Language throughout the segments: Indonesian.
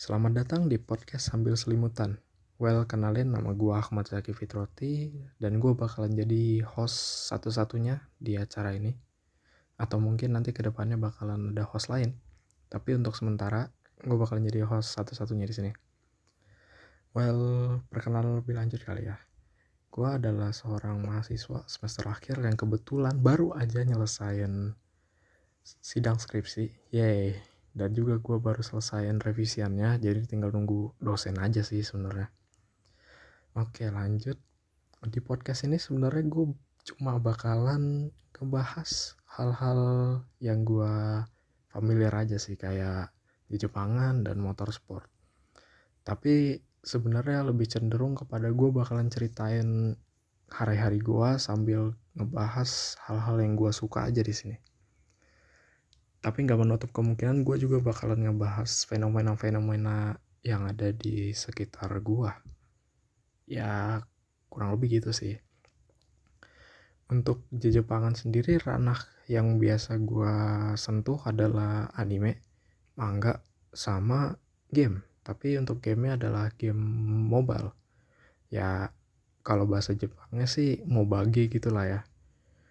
Selamat datang di podcast sambil selimutan. Well, kenalin nama gue Ahmad Zaki Fitroti dan gue bakalan jadi host satu-satunya di acara ini. Atau mungkin nanti ke depannya bakalan ada host lain. Tapi untuk sementara, gue bakalan jadi host satu-satunya di sini. Well, perkenalan lebih lanjut kali ya. Gue adalah seorang mahasiswa semester akhir yang kebetulan baru aja nyelesain sidang skripsi. Yeay, dan juga gue baru selesaiin revisiannya jadi tinggal nunggu dosen aja sih sebenarnya. Oke lanjut. Di podcast ini sebenarnya gue cuma bakalan ngebahas hal-hal yang gue familiar aja sih kayak di Jepangan dan motorsport. Tapi sebenarnya lebih cenderung kepada gue bakalan ceritain hari-hari gue sambil ngebahas hal-hal yang gue suka aja di sini tapi nggak menutup kemungkinan gue juga bakalan ngebahas fenomena-fenomena yang ada di sekitar gue ya kurang lebih gitu sih untuk Jepangan sendiri ranah yang biasa gue sentuh adalah anime, manga, sama game. Tapi untuk gamenya adalah game mobile. Ya kalau bahasa Jepangnya sih mobage gitu lah ya.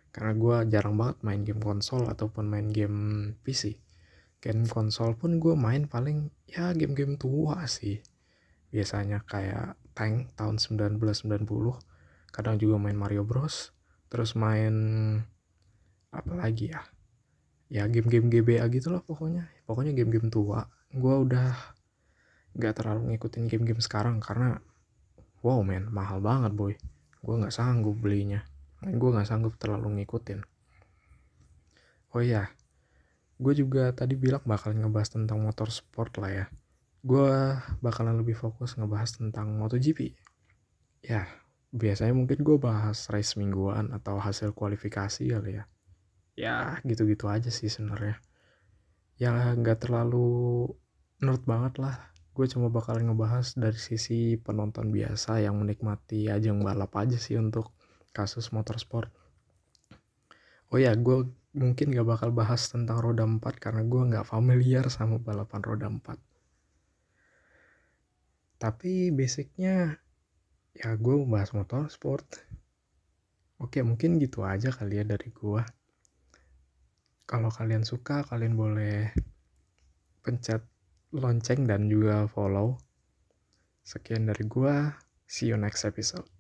Karena gue jarang banget main game konsol ataupun main game PC. Game konsol pun gue main paling ya game-game tua sih. Biasanya kayak Tank tahun 1990. Kadang juga main Mario Bros. Terus main apa lagi ya? Ya game-game GBA gitu loh pokoknya. Pokoknya game-game tua. Gue udah gak terlalu ngikutin game-game sekarang karena wow men mahal banget boy. Gue gak sanggup belinya. Gue gak sanggup terlalu ngikutin. Oh iya, gue juga tadi bilang bakal ngebahas tentang motorsport lah ya. Gue bakalan lebih fokus ngebahas tentang MotoGP. Ya, biasanya mungkin gue bahas race mingguan atau hasil kualifikasi kali ya. Ya, gitu-gitu aja sih sebenarnya. Ya, nggak terlalu nerd banget lah. Gue cuma bakal ngebahas dari sisi penonton biasa yang menikmati ajang balap aja sih untuk kasus motorsport. Oh ya, gue mungkin gak bakal bahas tentang roda 4 karena gue gak familiar sama balapan roda 4. Tapi basicnya ya gue bahas motorsport. Oke mungkin gitu aja kali ya dari gue. Kalau kalian suka kalian boleh pencet lonceng dan juga follow. Sekian dari gue. See you next episode.